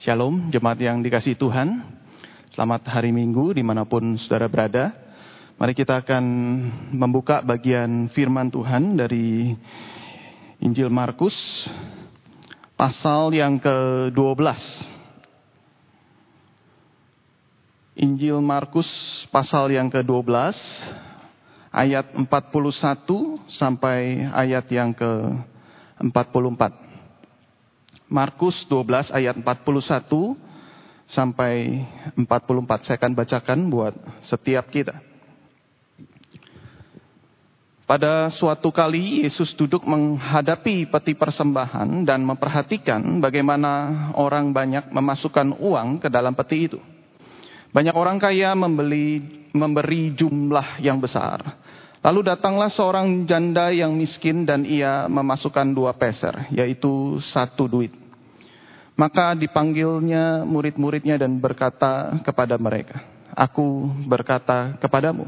Shalom, jemaat yang dikasih Tuhan. Selamat hari Minggu di mana pun saudara berada. Mari kita akan membuka bagian firman Tuhan dari Injil Markus, pasal yang ke-12. Injil Markus pasal yang ke-12, ayat 41 sampai ayat yang ke-44. Markus 12 ayat 41 sampai 44. Saya akan bacakan buat setiap kita. Pada suatu kali Yesus duduk menghadapi peti persembahan dan memperhatikan bagaimana orang banyak memasukkan uang ke dalam peti itu. Banyak orang kaya membeli memberi jumlah yang besar. Lalu datanglah seorang janda yang miskin dan ia memasukkan dua peser, yaitu satu duit. Maka dipanggilnya murid-muridnya dan berkata kepada mereka, Aku berkata kepadamu,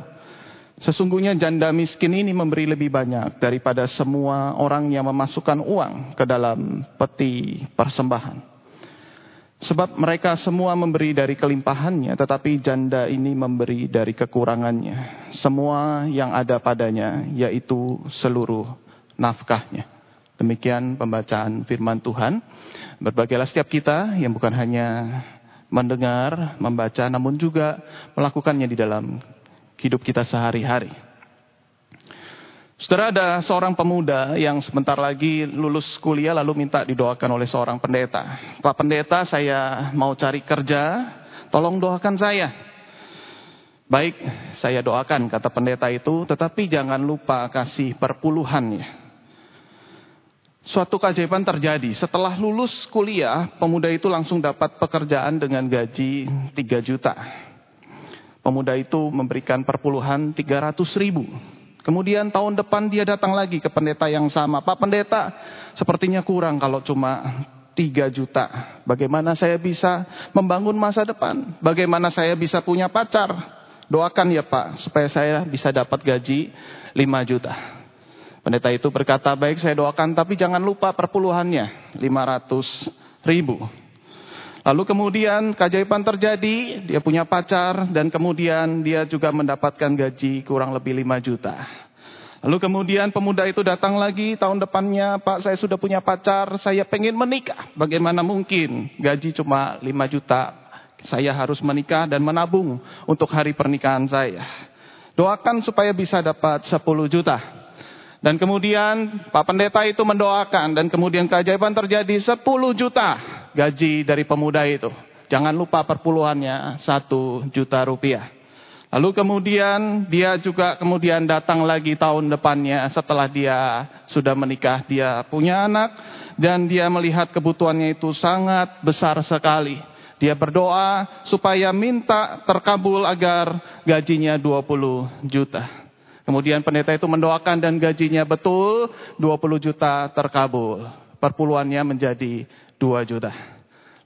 sesungguhnya janda miskin ini memberi lebih banyak daripada semua orang yang memasukkan uang ke dalam peti persembahan. Sebab mereka semua memberi dari kelimpahannya, tetapi janda ini memberi dari kekurangannya. Semua yang ada padanya, yaitu seluruh nafkahnya. Demikian pembacaan firman Tuhan. Berbagilah setiap kita yang bukan hanya mendengar, membaca, namun juga melakukannya di dalam hidup kita sehari-hari. Saudara ada seorang pemuda yang sebentar lagi lulus kuliah lalu minta didoakan oleh seorang pendeta. Pak pendeta saya mau cari kerja, tolong doakan saya. Baik, saya doakan kata pendeta itu, tetapi jangan lupa kasih perpuluhan ya. Suatu keajaiban terjadi. Setelah lulus kuliah, pemuda itu langsung dapat pekerjaan dengan gaji 3 juta. Pemuda itu memberikan perpuluhan 300 ribu. Kemudian tahun depan dia datang lagi ke pendeta yang sama. Pak pendeta, sepertinya kurang kalau cuma 3 juta. Bagaimana saya bisa membangun masa depan? Bagaimana saya bisa punya pacar? Doakan ya Pak, supaya saya bisa dapat gaji 5 juta. Pendeta itu berkata, baik saya doakan, tapi jangan lupa perpuluhannya, 500 ribu. Lalu kemudian keajaiban terjadi, dia punya pacar dan kemudian dia juga mendapatkan gaji kurang lebih 5 juta. Lalu kemudian pemuda itu datang lagi tahun depannya, Pak saya sudah punya pacar, saya pengen menikah. Bagaimana mungkin gaji cuma 5 juta, saya harus menikah dan menabung untuk hari pernikahan saya. Doakan supaya bisa dapat 10 juta. Dan kemudian Pak Pendeta itu mendoakan dan kemudian keajaiban terjadi 10 juta gaji dari pemuda itu. Jangan lupa perpuluhannya satu juta rupiah. Lalu kemudian dia juga kemudian datang lagi tahun depannya setelah dia sudah menikah. Dia punya anak dan dia melihat kebutuhannya itu sangat besar sekali. Dia berdoa supaya minta terkabul agar gajinya 20 juta. Kemudian pendeta itu mendoakan dan gajinya betul 20 juta terkabul. Perpuluhannya menjadi 2 juta.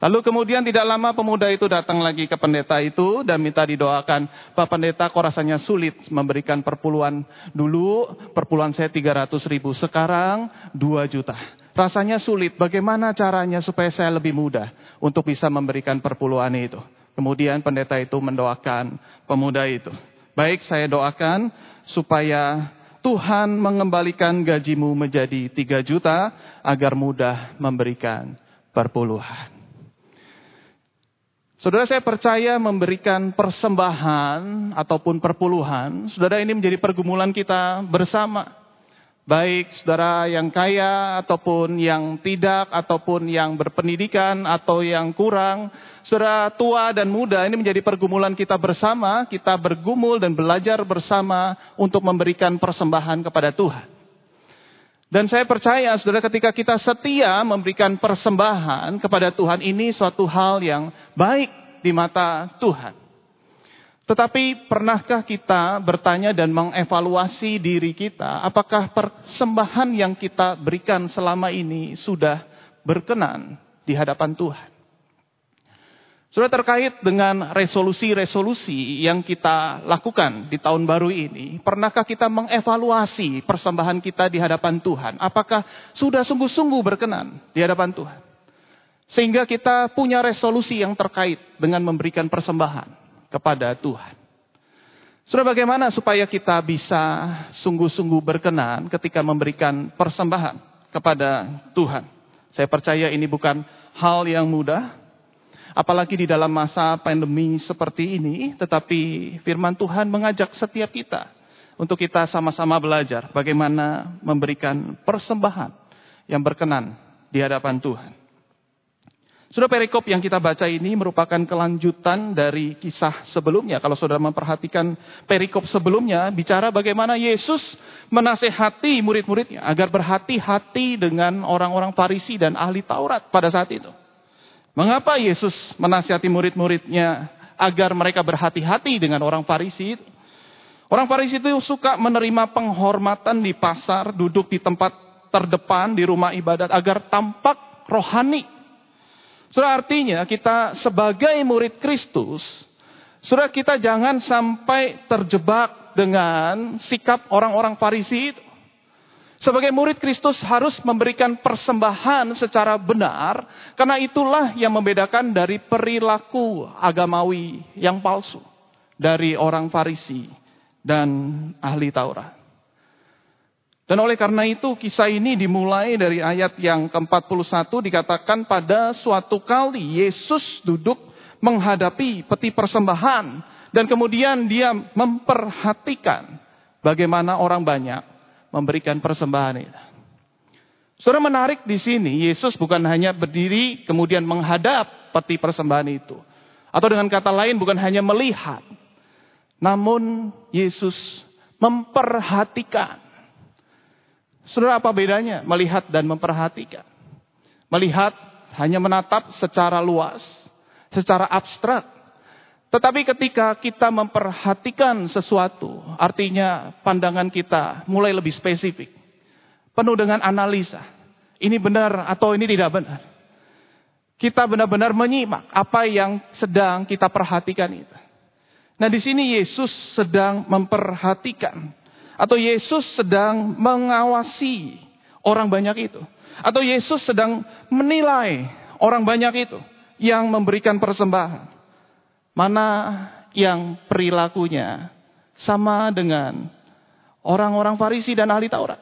Lalu kemudian tidak lama pemuda itu datang lagi ke pendeta itu dan minta didoakan. Pak pendeta kok rasanya sulit memberikan perpuluhan. Dulu perpuluhan saya 300 ribu, sekarang 2 juta. Rasanya sulit, bagaimana caranya supaya saya lebih mudah untuk bisa memberikan perpuluhan itu. Kemudian pendeta itu mendoakan pemuda itu. Baik saya doakan supaya Tuhan mengembalikan gajimu menjadi 3 juta agar mudah memberikan perpuluhan. Saudara saya percaya memberikan persembahan ataupun perpuluhan, saudara ini menjadi pergumulan kita bersama. Baik saudara yang kaya ataupun yang tidak, ataupun yang berpendidikan atau yang kurang. Saudara tua dan muda ini menjadi pergumulan kita bersama. Kita bergumul dan belajar bersama untuk memberikan persembahan kepada Tuhan. Dan saya percaya, saudara, ketika kita setia memberikan persembahan kepada Tuhan, ini suatu hal yang baik di mata Tuhan. Tetapi pernahkah kita bertanya dan mengevaluasi diri kita, apakah persembahan yang kita berikan selama ini sudah berkenan di hadapan Tuhan? Sudah terkait dengan resolusi-resolusi yang kita lakukan di tahun baru ini, pernahkah kita mengevaluasi persembahan kita di hadapan Tuhan? Apakah sudah sungguh-sungguh berkenan di hadapan Tuhan? Sehingga kita punya resolusi yang terkait dengan memberikan persembahan kepada Tuhan. Sudah bagaimana supaya kita bisa sungguh-sungguh berkenan ketika memberikan persembahan kepada Tuhan. Saya percaya ini bukan hal yang mudah, apalagi di dalam masa pandemi seperti ini, tetapi firman Tuhan mengajak setiap kita untuk kita sama-sama belajar bagaimana memberikan persembahan yang berkenan di hadapan Tuhan. Sudah perikop yang kita baca ini merupakan kelanjutan dari kisah sebelumnya. Kalau saudara memperhatikan perikop sebelumnya, bicara bagaimana Yesus menasehati murid-muridnya agar berhati-hati dengan orang-orang Farisi dan ahli Taurat pada saat itu. Mengapa Yesus menasihati murid-muridnya agar mereka berhati-hati dengan orang Farisi itu? Orang Farisi itu suka menerima penghormatan di pasar, duduk di tempat terdepan di rumah ibadat agar tampak rohani. Sudah artinya kita sebagai murid Kristus, sudah kita jangan sampai terjebak dengan sikap orang-orang Farisi itu. Sebagai murid Kristus harus memberikan persembahan secara benar, karena itulah yang membedakan dari perilaku agamawi yang palsu dari orang Farisi dan ahli Taurat. Dan oleh karena itu kisah ini dimulai dari ayat yang ke-41 dikatakan pada suatu kali Yesus duduk menghadapi peti persembahan dan kemudian dia memperhatikan bagaimana orang banyak memberikan persembahan itu. Saudara menarik di sini, Yesus bukan hanya berdiri kemudian menghadap peti persembahan itu. Atau dengan kata lain bukan hanya melihat, namun Yesus memperhatikan. Saudara apa bedanya melihat dan memperhatikan? Melihat hanya menatap secara luas, secara abstrak. Tetapi ketika kita memperhatikan sesuatu, artinya pandangan kita mulai lebih spesifik. Penuh dengan analisa. Ini benar atau ini tidak benar. Kita benar-benar menyimak apa yang sedang kita perhatikan itu. Nah di sini Yesus sedang memperhatikan atau Yesus sedang mengawasi orang banyak itu. Atau Yesus sedang menilai orang banyak itu yang memberikan persembahan. Mana yang perilakunya sama dengan orang-orang Farisi dan ahli Taurat.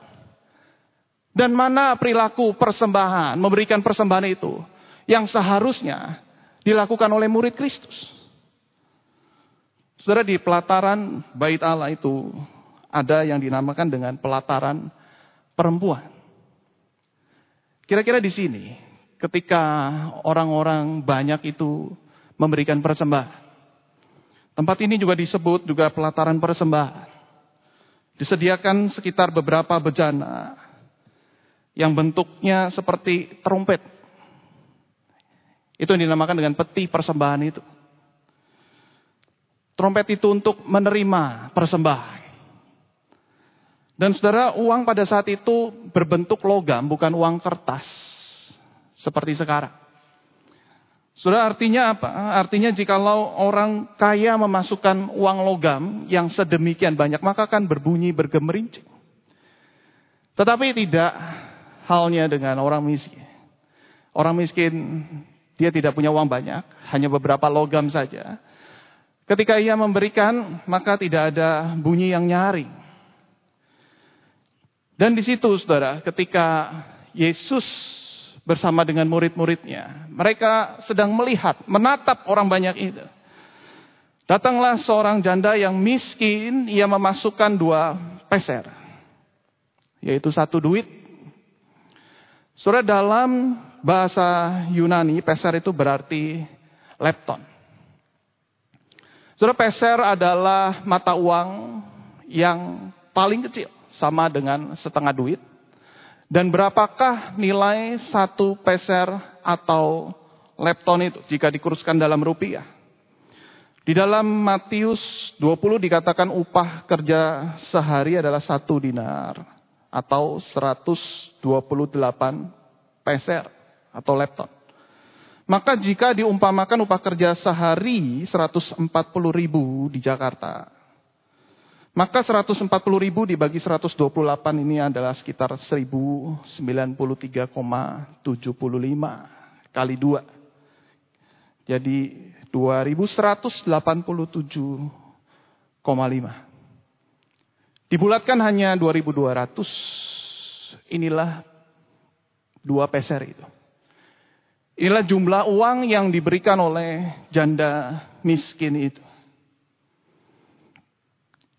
Dan mana perilaku persembahan, memberikan persembahan itu yang seharusnya dilakukan oleh murid Kristus. Saudara di pelataran bait Allah itu ada yang dinamakan dengan pelataran perempuan. Kira-kira di sini ketika orang-orang banyak itu memberikan persembahan. Tempat ini juga disebut juga pelataran persembahan. Disediakan sekitar beberapa bejana yang bentuknya seperti trompet. Itu yang dinamakan dengan peti persembahan itu. Trompet itu untuk menerima persembahan. Dan saudara, uang pada saat itu berbentuk logam, bukan uang kertas. Seperti sekarang. Saudara, artinya apa? Artinya jikalau orang kaya memasukkan uang logam yang sedemikian banyak, maka akan berbunyi bergemerincing. Tetapi tidak halnya dengan orang miskin. Orang miskin, dia tidak punya uang banyak, hanya beberapa logam saja. Ketika ia memberikan, maka tidak ada bunyi yang nyaring. Dan di situ, saudara, ketika Yesus bersama dengan murid-muridnya, mereka sedang melihat, menatap orang banyak itu. Datanglah seorang janda yang miskin, ia memasukkan dua peser, yaitu satu duit. Saudara, dalam bahasa Yunani, peser itu berarti lepton. Saudara peser adalah mata uang yang paling kecil, sama dengan setengah duit. Dan berapakah nilai satu peser atau lepton itu jika dikuruskan dalam rupiah? Di dalam Matius 20 dikatakan upah kerja sehari adalah satu dinar atau 128 peser atau lepton. Maka jika diumpamakan upah kerja sehari 140 ribu di Jakarta, maka 140 ribu dibagi 128 ini adalah sekitar 1093,75 kali dua. Jadi 2187,5. Dibulatkan hanya 2200. Inilah dua peser itu. Inilah jumlah uang yang diberikan oleh janda miskin itu.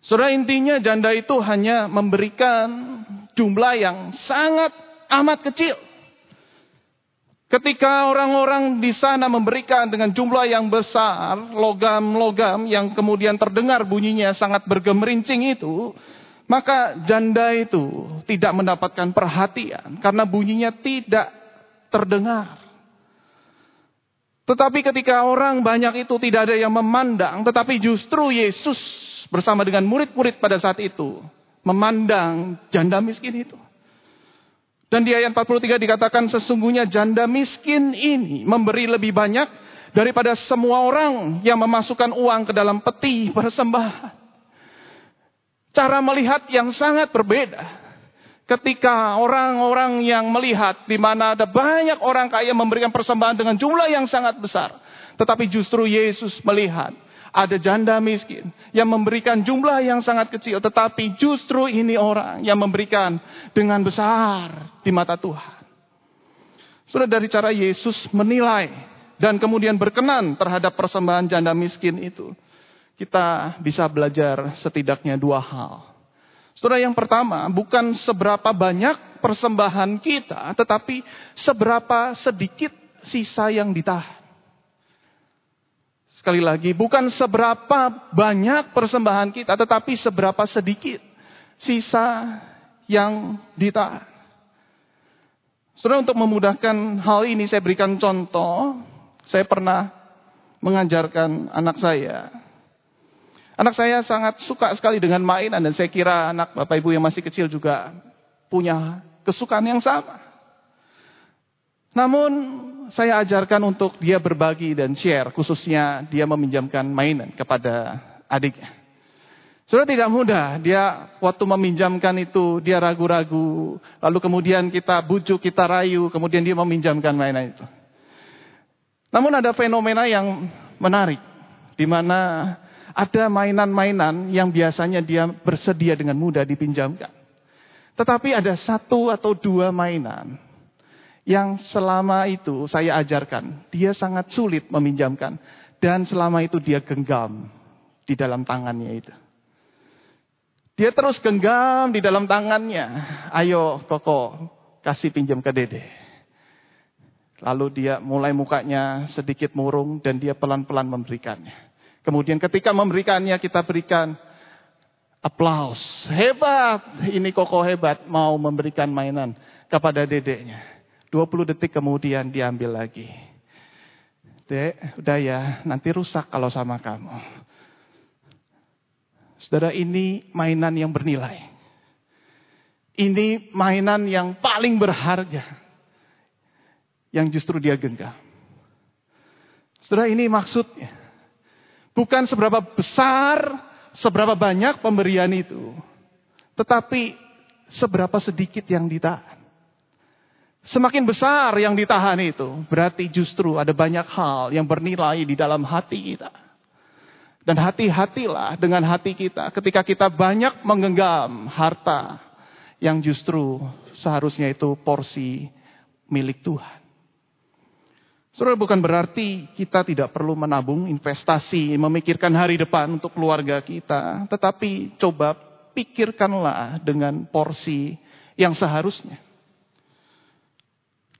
Saudara intinya janda itu hanya memberikan jumlah yang sangat amat kecil. Ketika orang-orang di sana memberikan dengan jumlah yang besar, logam-logam yang kemudian terdengar bunyinya sangat bergemerincing itu, maka janda itu tidak mendapatkan perhatian karena bunyinya tidak terdengar. Tetapi ketika orang banyak itu tidak ada yang memandang, tetapi justru Yesus bersama dengan murid-murid pada saat itu memandang janda miskin itu. Dan di ayat 43 dikatakan sesungguhnya janda miskin ini memberi lebih banyak daripada semua orang yang memasukkan uang ke dalam peti persembahan. Cara melihat yang sangat berbeda. Ketika orang-orang yang melihat di mana ada banyak orang kaya memberikan persembahan dengan jumlah yang sangat besar. Tetapi justru Yesus melihat ada janda miskin yang memberikan jumlah yang sangat kecil, tetapi justru ini orang yang memberikan dengan besar di mata Tuhan. Sudah dari cara Yesus menilai dan kemudian berkenan terhadap persembahan janda miskin itu, kita bisa belajar setidaknya dua hal. Saudara yang pertama, bukan seberapa banyak persembahan kita, tetapi seberapa sedikit sisa yang ditahan. Sekali lagi, bukan seberapa banyak persembahan kita, tetapi seberapa sedikit sisa yang ditahan. Saudara untuk memudahkan hal ini saya berikan contoh. Saya pernah mengajarkan anak saya. Anak saya sangat suka sekali dengan mainan dan saya kira anak Bapak Ibu yang masih kecil juga punya kesukaan yang sama. Namun saya ajarkan untuk dia berbagi dan share, khususnya dia meminjamkan mainan kepada adiknya. Sudah tidak mudah, dia waktu meminjamkan itu dia ragu-ragu, lalu kemudian kita bujuk, kita rayu, kemudian dia meminjamkan mainan itu. Namun ada fenomena yang menarik, di mana ada mainan-mainan yang biasanya dia bersedia dengan mudah dipinjamkan. Tetapi ada satu atau dua mainan yang selama itu saya ajarkan, dia sangat sulit meminjamkan. Dan selama itu dia genggam di dalam tangannya itu. Dia terus genggam di dalam tangannya. Ayo koko, kasih pinjam ke dede. Lalu dia mulai mukanya sedikit murung dan dia pelan-pelan memberikannya. Kemudian ketika memberikannya kita berikan aplaus. Hebat, ini koko hebat mau memberikan mainan kepada dedeknya. 20 detik kemudian diambil lagi. Dek, udah ya, nanti rusak kalau sama kamu. Saudara, ini mainan yang bernilai. Ini mainan yang paling berharga. Yang justru dia genggam. Saudara, ini maksudnya. Bukan seberapa besar, seberapa banyak pemberian itu. Tetapi seberapa sedikit yang ditahan. Semakin besar yang ditahan itu, berarti justru ada banyak hal yang bernilai di dalam hati kita. Dan hati-hatilah dengan hati kita ketika kita banyak menggenggam harta yang justru seharusnya itu porsi milik Tuhan. Saudara bukan berarti kita tidak perlu menabung, investasi, memikirkan hari depan untuk keluarga kita. Tetapi coba pikirkanlah dengan porsi yang seharusnya.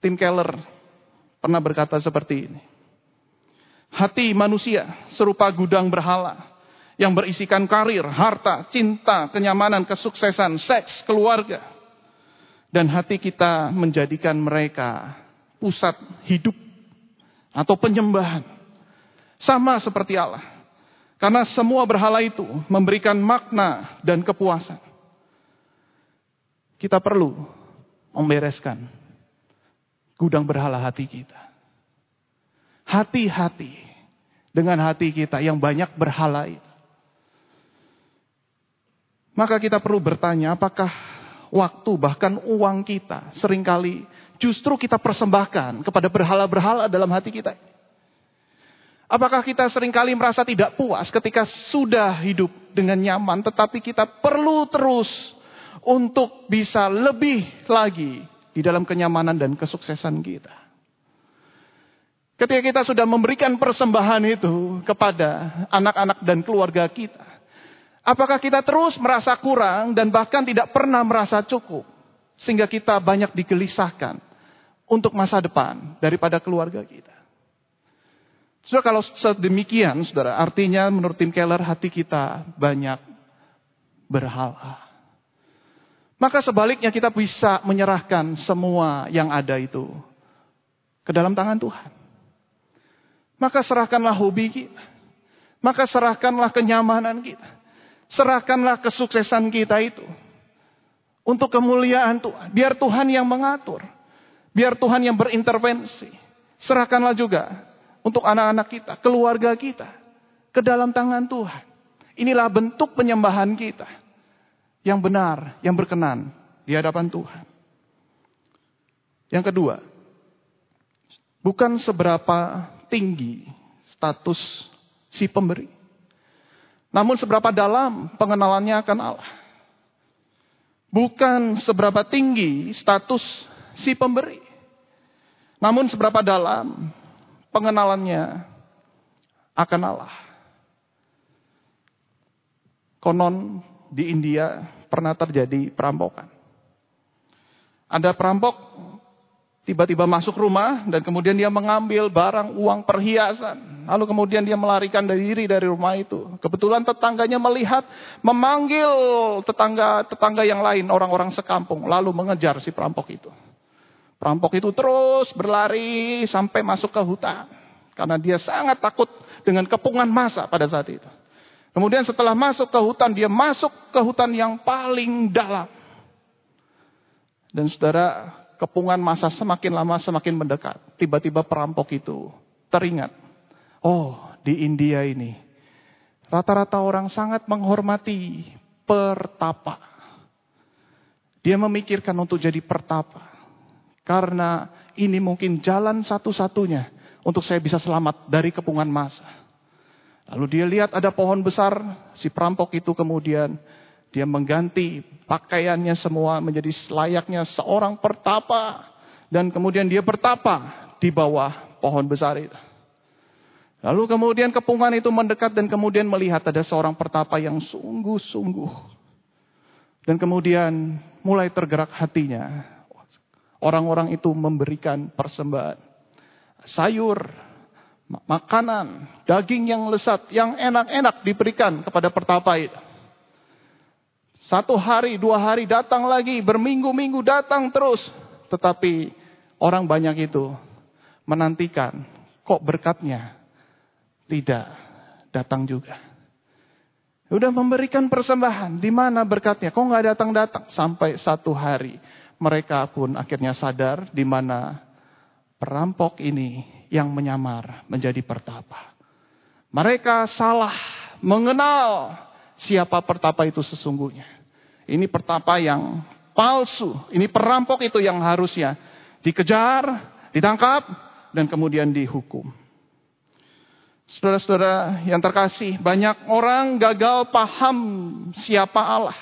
Tim Keller pernah berkata seperti ini. Hati manusia serupa gudang berhala yang berisikan karir, harta, cinta, kenyamanan, kesuksesan, seks, keluarga. Dan hati kita menjadikan mereka pusat hidup atau penyembahan. Sama seperti Allah. Karena semua berhala itu memberikan makna dan kepuasan. Kita perlu membereskan gudang berhala hati kita. Hati-hati dengan hati kita yang banyak berhala itu. Maka kita perlu bertanya apakah waktu, bahkan uang kita sering kali justru kita persembahkan kepada berhala-berhala dalam hati kita. Apakah kita sering kali merasa tidak puas ketika sudah hidup dengan nyaman, tetapi kita perlu terus untuk bisa lebih lagi di dalam kenyamanan dan kesuksesan kita. Ketika kita sudah memberikan persembahan itu kepada anak-anak dan keluarga kita, apakah kita terus merasa kurang dan bahkan tidak pernah merasa cukup, sehingga kita banyak digelisahkan untuk masa depan daripada keluarga kita? Saudara, kalau sedemikian, saudara, artinya menurut Tim Keller hati kita banyak berhala. Maka sebaliknya kita bisa menyerahkan semua yang ada itu ke dalam tangan Tuhan. Maka serahkanlah hobi kita. Maka serahkanlah kenyamanan kita. Serahkanlah kesuksesan kita itu. Untuk kemuliaan Tuhan. Biar Tuhan yang mengatur. Biar Tuhan yang berintervensi. Serahkanlah juga untuk anak-anak kita, keluarga kita, ke dalam tangan Tuhan. Inilah bentuk penyembahan kita yang benar, yang berkenan di hadapan Tuhan. Yang kedua, bukan seberapa tinggi status si pemberi, namun seberapa dalam pengenalannya akan Allah. Bukan seberapa tinggi status si pemberi, namun seberapa dalam pengenalannya akan Allah. Konon di India pernah terjadi perampokan. Ada perampok tiba-tiba masuk rumah dan kemudian dia mengambil barang uang perhiasan. Lalu kemudian dia melarikan diri dari rumah itu. Kebetulan tetangganya melihat memanggil tetangga-tetangga yang lain, orang-orang sekampung. Lalu mengejar si perampok itu. Perampok itu terus berlari sampai masuk ke hutan. Karena dia sangat takut dengan kepungan masa pada saat itu. Kemudian setelah masuk ke hutan, dia masuk ke hutan yang paling dalam. Dan saudara, kepungan masa semakin lama semakin mendekat. Tiba-tiba perampok itu teringat. Oh, di India ini. Rata-rata orang sangat menghormati pertapa. Dia memikirkan untuk jadi pertapa. Karena ini mungkin jalan satu-satunya untuk saya bisa selamat dari kepungan masa. Lalu dia lihat ada pohon besar, si perampok itu kemudian dia mengganti pakaiannya semua menjadi layaknya seorang pertapa. Dan kemudian dia bertapa di bawah pohon besar itu. Lalu kemudian kepungan itu mendekat dan kemudian melihat ada seorang pertapa yang sungguh-sungguh. Dan kemudian mulai tergerak hatinya orang-orang itu memberikan persembahan. Sayur, makanan, daging yang lesat, yang enak-enak diberikan kepada pertapa itu. Satu hari, dua hari datang lagi, berminggu-minggu datang terus. Tetapi orang banyak itu menantikan, kok berkatnya tidak datang juga. Udah memberikan persembahan, di mana berkatnya? Kok nggak datang-datang? Sampai satu hari mereka pun akhirnya sadar di mana perampok ini yang menyamar menjadi pertapa. Mereka salah mengenal siapa pertapa itu sesungguhnya. Ini pertapa yang palsu. Ini perampok itu yang harusnya dikejar, ditangkap, dan kemudian dihukum. Saudara-saudara yang terkasih, banyak orang gagal paham siapa Allah.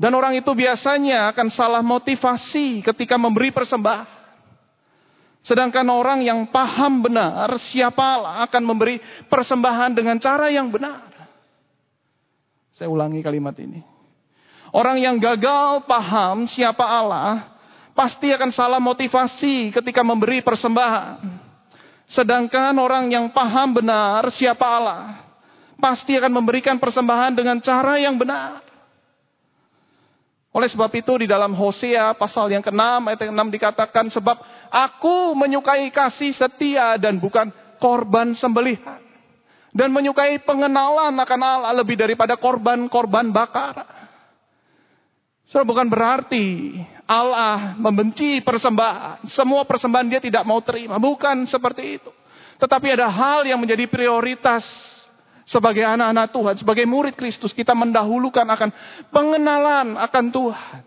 Dan orang itu biasanya akan salah motivasi ketika memberi persembahan. Sedangkan orang yang paham benar siapa akan memberi persembahan dengan cara yang benar. Saya ulangi kalimat ini. Orang yang gagal paham siapa Allah pasti akan salah motivasi ketika memberi persembahan. Sedangkan orang yang paham benar siapa Allah pasti akan memberikan persembahan dengan cara yang benar. Oleh sebab itu di dalam Hosea pasal yang ke-6 ayat yang 6 dikatakan sebab aku menyukai kasih setia dan bukan korban sembelihan. Dan menyukai pengenalan akan Allah lebih daripada korban-korban bakar. So, bukan berarti Allah membenci persembahan. Semua persembahan dia tidak mau terima. Bukan seperti itu. Tetapi ada hal yang menjadi prioritas sebagai anak-anak Tuhan, sebagai murid Kristus, kita mendahulukan akan pengenalan akan Tuhan.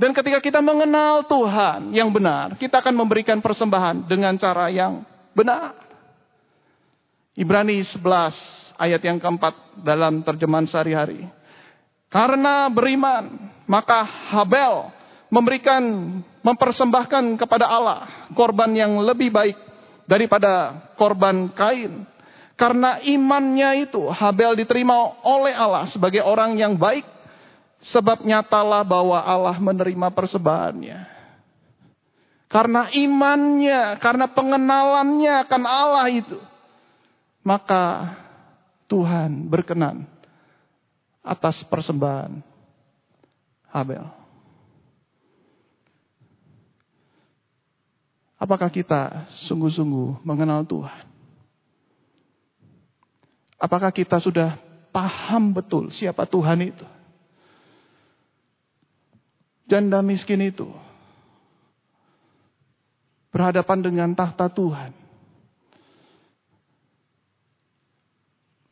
Dan ketika kita mengenal Tuhan yang benar, kita akan memberikan persembahan dengan cara yang benar. Ibrani 11 ayat yang keempat dalam terjemahan sehari-hari. Karena beriman, maka Habel memberikan, mempersembahkan kepada Allah korban yang lebih baik daripada korban Kain. Karena imannya itu Habel diterima oleh Allah sebagai orang yang baik Sebab nyatalah bahwa Allah menerima persembahannya. Karena imannya, karena pengenalannya akan Allah itu. Maka Tuhan berkenan atas persembahan Habel. Apakah kita sungguh-sungguh mengenal Tuhan? Apakah kita sudah paham betul siapa Tuhan itu? janda miskin itu berhadapan dengan tahta Tuhan.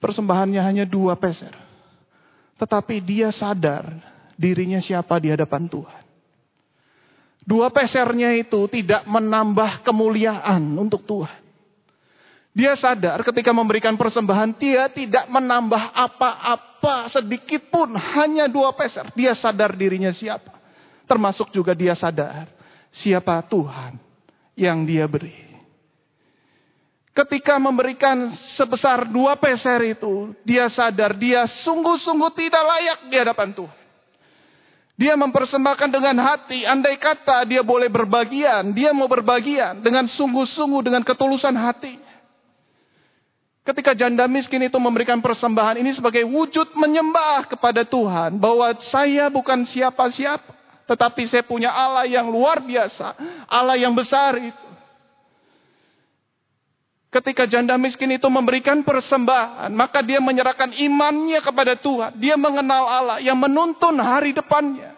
Persembahannya hanya dua peser. Tetapi dia sadar dirinya siapa di hadapan Tuhan. Dua pesernya itu tidak menambah kemuliaan untuk Tuhan. Dia sadar ketika memberikan persembahan, dia tidak menambah apa-apa sedikit pun, hanya dua peser. Dia sadar dirinya siapa. Termasuk juga dia sadar siapa Tuhan yang dia beri. Ketika memberikan sebesar dua peser itu, dia sadar dia sungguh-sungguh tidak layak di hadapan Tuhan. Dia mempersembahkan dengan hati, andai kata dia boleh berbagian, dia mau berbagian dengan sungguh-sungguh, dengan ketulusan hati. Ketika janda miskin itu memberikan persembahan ini sebagai wujud menyembah kepada Tuhan, bahwa saya bukan siapa-siapa. Tetapi saya punya Allah yang luar biasa. Allah yang besar itu. Ketika janda miskin itu memberikan persembahan, maka dia menyerahkan imannya kepada Tuhan. Dia mengenal Allah yang menuntun hari depannya.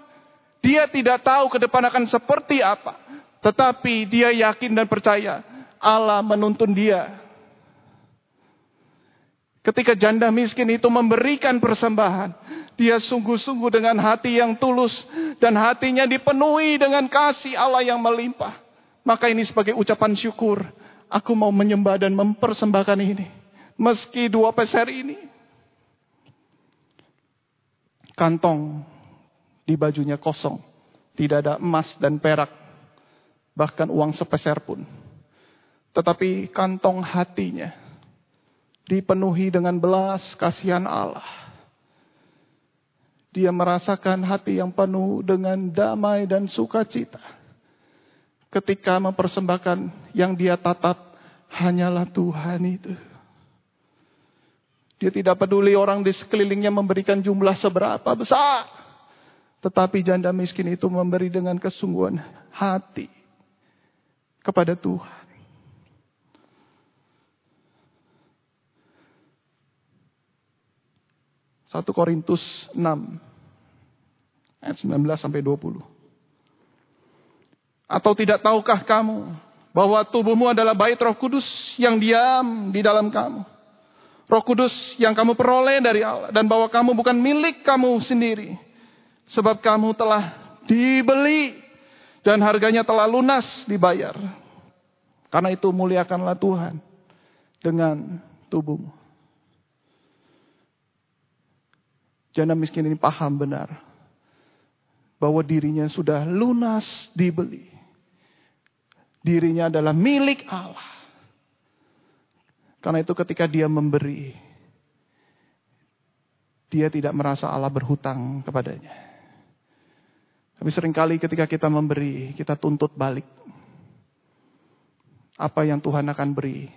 Dia tidak tahu ke depan akan seperti apa. Tetapi dia yakin dan percaya Allah menuntun dia. Ketika janda miskin itu memberikan persembahan, dia sungguh-sungguh dengan hati yang tulus dan hatinya dipenuhi dengan kasih Allah yang melimpah. Maka ini sebagai ucapan syukur. Aku mau menyembah dan mempersembahkan ini. Meski dua peser ini. Kantong di bajunya kosong. Tidak ada emas dan perak. Bahkan uang sepeser pun. Tetapi kantong hatinya dipenuhi dengan belas kasihan Allah dia merasakan hati yang penuh dengan damai dan sukacita. Ketika mempersembahkan yang dia tatap hanyalah Tuhan itu. Dia tidak peduli orang di sekelilingnya memberikan jumlah seberapa besar. Tetapi janda miskin itu memberi dengan kesungguhan hati kepada Tuhan. Satu Korintus 6 ayat 19 sampai 20. Atau tidak tahukah kamu bahwa tubuhmu adalah bait Roh Kudus yang diam di dalam kamu? Roh Kudus yang kamu peroleh dari Allah dan bahwa kamu bukan milik kamu sendiri. Sebab kamu telah dibeli dan harganya telah lunas dibayar. Karena itu muliakanlah Tuhan dengan tubuhmu. Janda miskin ini paham benar bahwa dirinya sudah lunas dibeli. Dirinya adalah milik Allah. Karena itu ketika dia memberi, dia tidak merasa Allah berhutang kepadanya. Tapi sering kali ketika kita memberi, kita tuntut balik. Apa yang Tuhan akan beri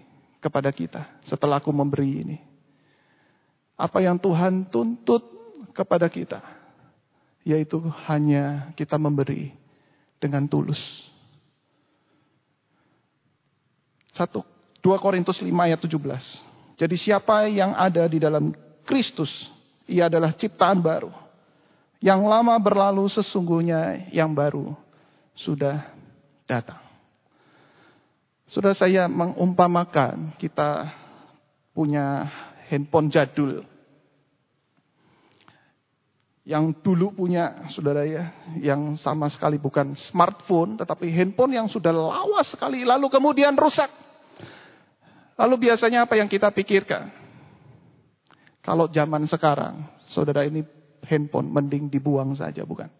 kepada kita setelah aku memberi ini. Apa yang Tuhan tuntut kepada kita. Yaitu hanya kita memberi dengan tulus. Satu, 2 Korintus 5 ayat 17. Jadi siapa yang ada di dalam Kristus, ia adalah ciptaan baru. Yang lama berlalu sesungguhnya yang baru sudah datang. Sudah saya mengumpamakan kita punya handphone jadul yang dulu punya saudara ya, yang sama sekali bukan smartphone, tetapi handphone yang sudah lawas sekali, lalu kemudian rusak. Lalu biasanya apa yang kita pikirkan? Kalau zaman sekarang, saudara ini handphone mending dibuang saja, bukan?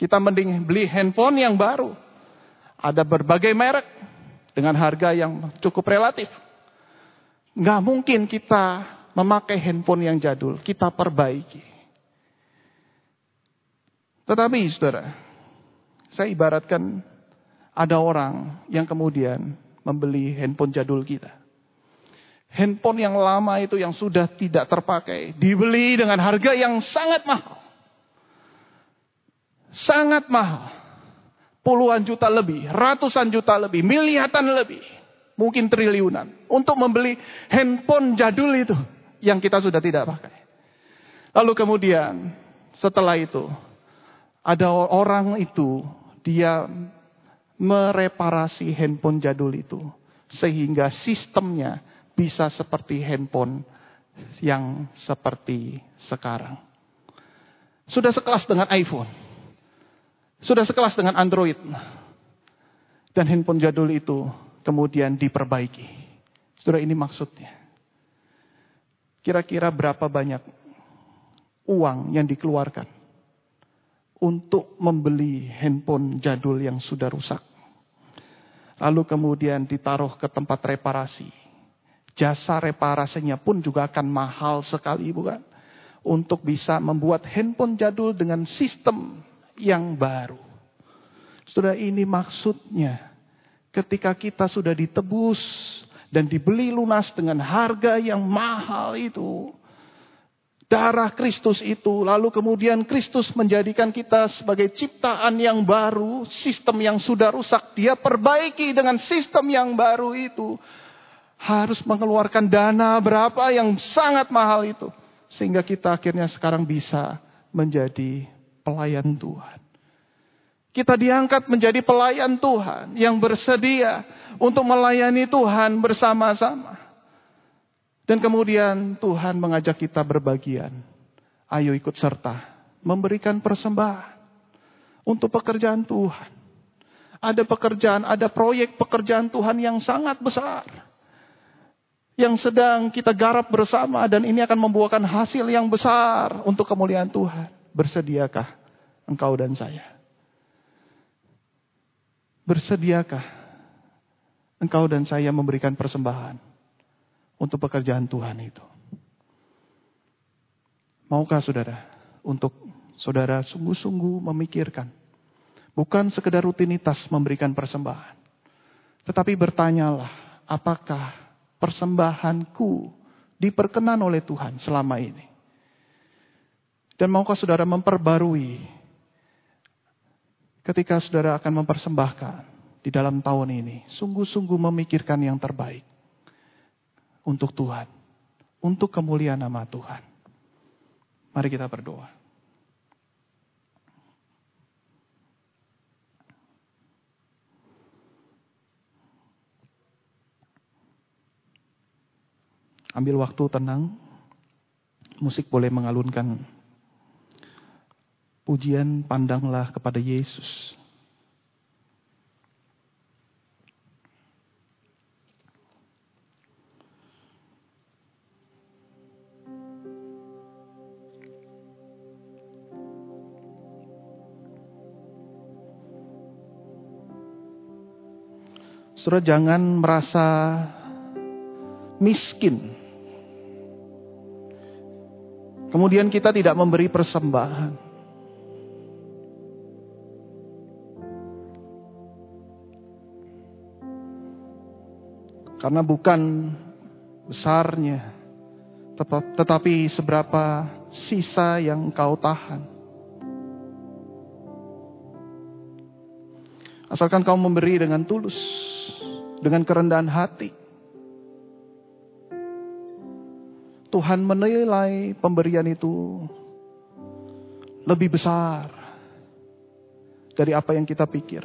Kita mending beli handphone yang baru. Ada berbagai merek dengan harga yang cukup relatif. Nggak mungkin kita memakai handphone yang jadul, kita perbaiki. Tetapi saudara, saya ibaratkan ada orang yang kemudian membeli handphone jadul kita. Handphone yang lama itu yang sudah tidak terpakai, dibeli dengan harga yang sangat mahal. Sangat mahal. Puluhan juta lebih, ratusan juta lebih, miliaran lebih. Mungkin triliunan. Untuk membeli handphone jadul itu yang kita sudah tidak pakai. Lalu kemudian setelah itu ada orang itu, dia mereparasi handphone jadul itu. Sehingga sistemnya bisa seperti handphone yang seperti sekarang. Sudah sekelas dengan iPhone. Sudah sekelas dengan Android. Dan handphone jadul itu kemudian diperbaiki. Sudah ini maksudnya. Kira-kira berapa banyak uang yang dikeluarkan untuk membeli handphone jadul yang sudah rusak. Lalu kemudian ditaruh ke tempat reparasi. Jasa reparasinya pun juga akan mahal sekali bukan? Untuk bisa membuat handphone jadul dengan sistem yang baru. Sudah ini maksudnya. Ketika kita sudah ditebus dan dibeli lunas dengan harga yang mahal itu darah Kristus itu, lalu kemudian Kristus menjadikan kita sebagai ciptaan yang baru, sistem yang sudah rusak, dia perbaiki dengan sistem yang baru itu. Harus mengeluarkan dana berapa yang sangat mahal itu. Sehingga kita akhirnya sekarang bisa menjadi pelayan Tuhan. Kita diangkat menjadi pelayan Tuhan yang bersedia untuk melayani Tuhan bersama-sama. Dan kemudian Tuhan mengajak kita berbagian. Ayo ikut serta. Memberikan persembahan. Untuk pekerjaan Tuhan. Ada pekerjaan, ada proyek pekerjaan Tuhan yang sangat besar. Yang sedang kita garap bersama dan ini akan membuahkan hasil yang besar untuk kemuliaan Tuhan. Bersediakah engkau dan saya? Bersediakah engkau dan saya memberikan persembahan? Untuk pekerjaan Tuhan itu. Maukah saudara untuk saudara sungguh-sungguh memikirkan. Bukan sekedar rutinitas memberikan persembahan. Tetapi bertanyalah apakah persembahanku diperkenan oleh Tuhan selama ini. Dan maukah saudara memperbarui ketika saudara akan mempersembahkan di dalam tahun ini. Sungguh-sungguh memikirkan yang terbaik untuk Tuhan, untuk kemuliaan nama Tuhan. Mari kita berdoa. Ambil waktu tenang. Musik boleh mengalunkan pujian pandanglah kepada Yesus. Saudara jangan merasa miskin. Kemudian kita tidak memberi persembahan. Karena bukan besarnya, tetapi seberapa sisa yang kau tahan. Asalkan kau memberi dengan tulus dengan kerendahan hati. Tuhan menilai pemberian itu lebih besar dari apa yang kita pikir.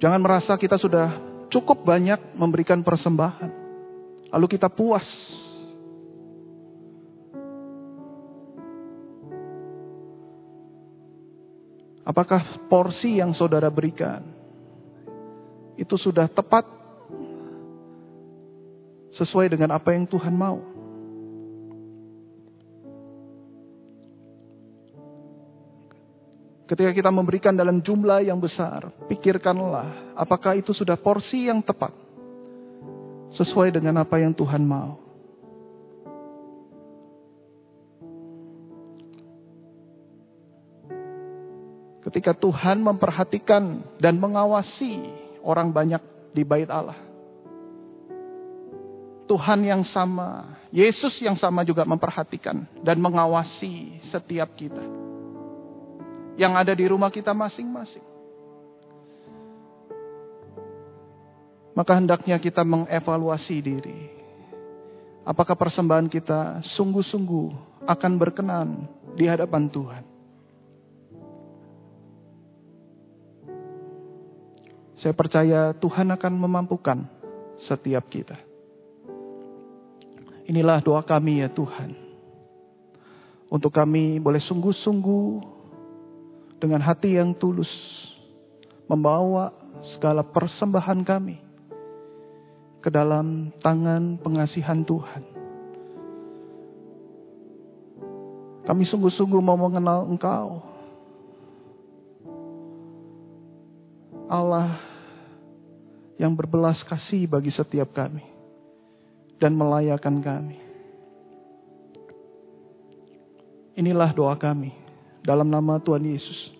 Jangan merasa kita sudah cukup banyak memberikan persembahan. Lalu kita puas. Apakah porsi yang saudara berikan itu sudah tepat sesuai dengan apa yang Tuhan mau? Ketika kita memberikan dalam jumlah yang besar, pikirkanlah apakah itu sudah porsi yang tepat. Sesuai dengan apa yang Tuhan mau. Ketika Tuhan memperhatikan dan mengawasi orang banyak di bait Allah. Tuhan yang sama, Yesus yang sama juga memperhatikan dan mengawasi setiap kita yang ada di rumah kita masing-masing. Maka hendaknya kita mengevaluasi diri. Apakah persembahan kita sungguh-sungguh akan berkenan di hadapan Tuhan? Saya percaya Tuhan akan memampukan setiap kita. Inilah doa kami ya Tuhan. Untuk kami boleh sungguh-sungguh dengan hati yang tulus membawa segala persembahan kami ke dalam tangan pengasihan Tuhan. Kami sungguh-sungguh mau mengenal Engkau. Allah yang berbelas kasih bagi setiap kami dan melayakan kami. Inilah doa kami dalam nama Tuhan Yesus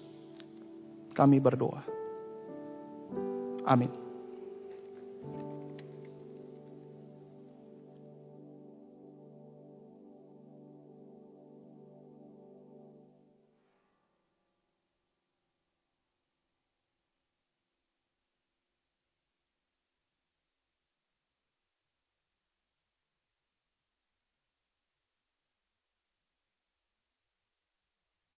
kami berdoa. Amin.